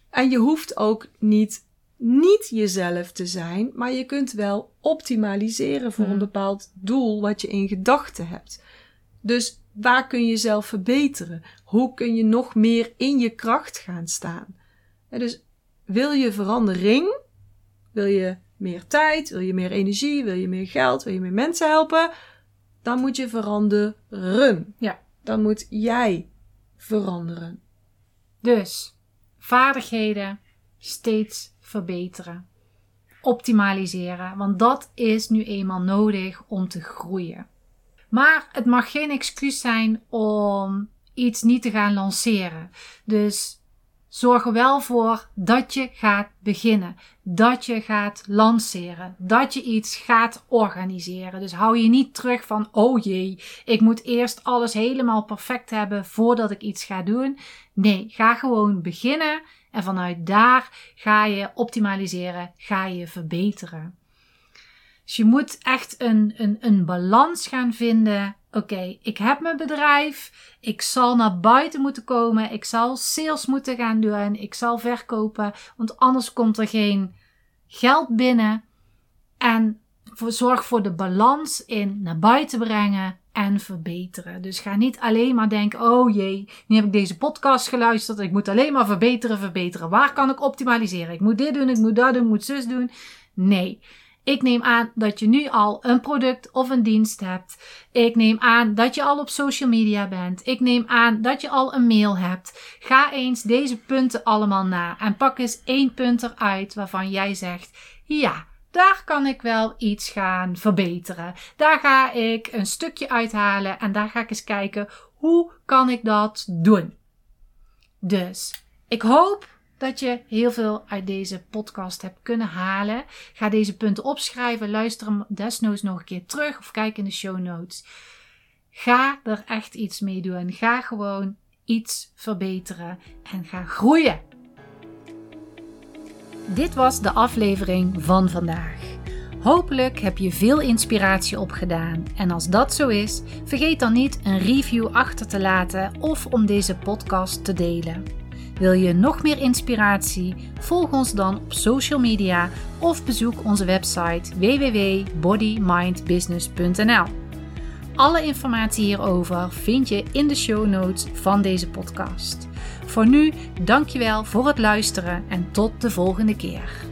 En je hoeft ook niet, niet jezelf te zijn, maar je kunt wel optimaliseren voor een bepaald doel wat je in gedachten hebt. Dus waar kun je zelf verbeteren? Hoe kun je nog meer in je kracht gaan staan? Dus wil je verandering? Wil je meer tijd? Wil je meer energie? Wil je meer geld? Wil je meer mensen helpen? Dan moet je veranderen. Ja. Dan moet jij veranderen. Dus vaardigheden steeds verbeteren. Optimaliseren. Want dat is nu eenmaal nodig om te groeien. Maar het mag geen excuus zijn om iets niet te gaan lanceren. Dus zorg er wel voor dat je gaat beginnen. Dat je gaat lanceren. Dat je iets gaat organiseren. Dus hou je niet terug van, oh jee, ik moet eerst alles helemaal perfect hebben voordat ik iets ga doen. Nee, ga gewoon beginnen. En vanuit daar ga je optimaliseren, ga je verbeteren. Dus je moet echt een, een, een balans gaan vinden. Oké, ik heb mijn bedrijf. Ik zal naar buiten moeten komen. Ik zal sales moeten gaan doen. Ik zal verkopen. Want anders komt er geen geld binnen. En voor, zorg voor de balans in naar buiten brengen en verbeteren. Dus ga niet alleen maar denken: oh jee, nu heb ik deze podcast geluisterd. Ik moet alleen maar verbeteren, verbeteren. Waar kan ik optimaliseren? Ik moet dit doen, ik moet dat doen, ik moet zus doen. Nee. Ik neem aan dat je nu al een product of een dienst hebt. Ik neem aan dat je al op social media bent. Ik neem aan dat je al een mail hebt. Ga eens deze punten allemaal na en pak eens één punt eruit waarvan jij zegt: ja, daar kan ik wel iets gaan verbeteren. Daar ga ik een stukje uithalen en daar ga ik eens kijken hoe kan ik dat doen. Dus ik hoop dat je heel veel uit deze podcast hebt kunnen halen. Ga deze punten opschrijven, luister hem desnoods nog een keer terug of kijk in de show notes. Ga er echt iets mee doen. Ga gewoon iets verbeteren en ga groeien. Dit was de aflevering van vandaag. Hopelijk heb je veel inspiratie opgedaan. En als dat zo is, vergeet dan niet een review achter te laten of om deze podcast te delen. Wil je nog meer inspiratie? Volg ons dan op social media of bezoek onze website www.bodymindbusiness.nl. Alle informatie hierover vind je in de show notes van deze podcast. Voor nu, dankjewel voor het luisteren en tot de volgende keer.